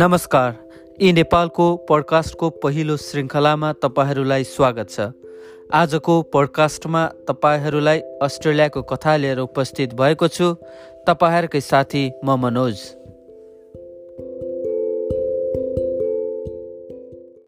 नमस्कार। यी नेपालको पडकास्टको पहिलो श्रृङ्खलामा तपाईँहरूलाई स्वागत छ। आजको पडकास्टमा तपाईँहरूलाई अस्ट्रेलियाको कथा लिएर उपस्थित भएको छु। तपाईँहरूकै साथी म मनोज।